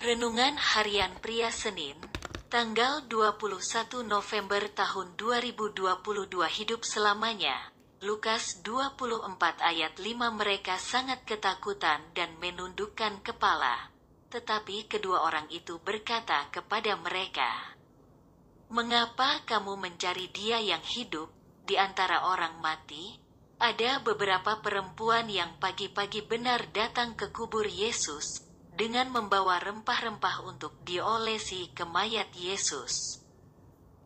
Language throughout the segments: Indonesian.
Renungan Harian Pria Senin, tanggal 21 November tahun 2022 hidup selamanya. Lukas 24 ayat 5 mereka sangat ketakutan dan menundukkan kepala. Tetapi kedua orang itu berkata kepada mereka, Mengapa kamu mencari dia yang hidup di antara orang mati? Ada beberapa perempuan yang pagi-pagi benar datang ke kubur Yesus dengan membawa rempah-rempah untuk diolesi ke mayat Yesus.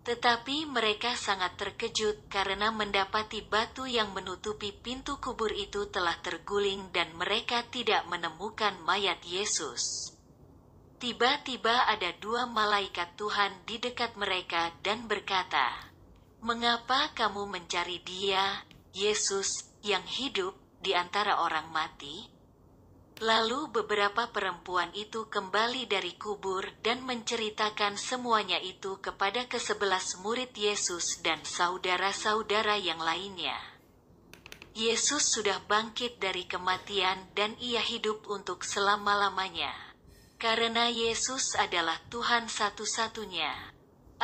Tetapi mereka sangat terkejut karena mendapati batu yang menutupi pintu kubur itu telah terguling dan mereka tidak menemukan mayat Yesus. Tiba-tiba ada dua malaikat Tuhan di dekat mereka dan berkata, "Mengapa kamu mencari Dia, Yesus, yang hidup di antara orang mati?" Lalu beberapa perempuan itu kembali dari kubur dan menceritakan semuanya itu kepada kesebelas murid Yesus dan saudara-saudara yang lainnya. Yesus sudah bangkit dari kematian dan ia hidup untuk selama-lamanya. Karena Yesus adalah Tuhan satu-satunya.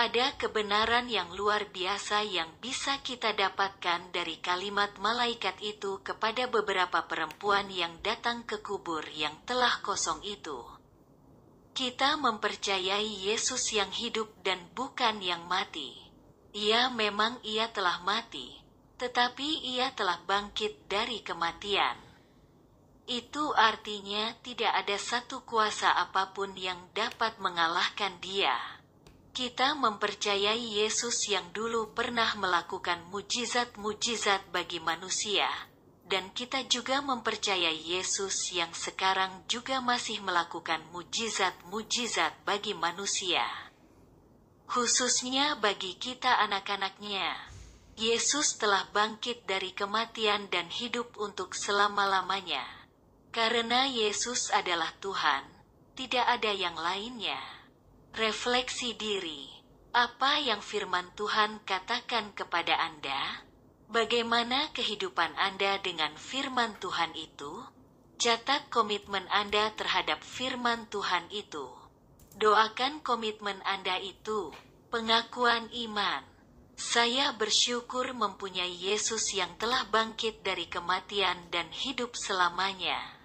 Ada kebenaran yang luar biasa yang bisa kita dapatkan dari kalimat malaikat itu kepada beberapa perempuan yang datang ke kubur yang telah kosong itu. Kita mempercayai Yesus yang hidup dan bukan yang mati. Ia memang ia telah mati, tetapi ia telah bangkit dari kematian. Itu artinya tidak ada satu kuasa apa pun yang dapat mengalahkan dia. Kita mempercayai Yesus yang dulu pernah melakukan mujizat-mujizat bagi manusia, dan kita juga mempercayai Yesus yang sekarang juga masih melakukan mujizat-mujizat bagi manusia. Khususnya bagi kita anak-anaknya, Yesus telah bangkit dari kematian dan hidup untuk selama-lamanya. Karena Yesus adalah Tuhan, tidak ada yang lainnya. Refleksi diri. Apa yang firman Tuhan katakan kepada Anda? Bagaimana kehidupan Anda dengan firman Tuhan itu? Catat komitmen Anda terhadap firman Tuhan itu. Doakan komitmen Anda itu, pengakuan iman. Saya bersyukur mempunyai Yesus yang telah bangkit dari kematian dan hidup selamanya.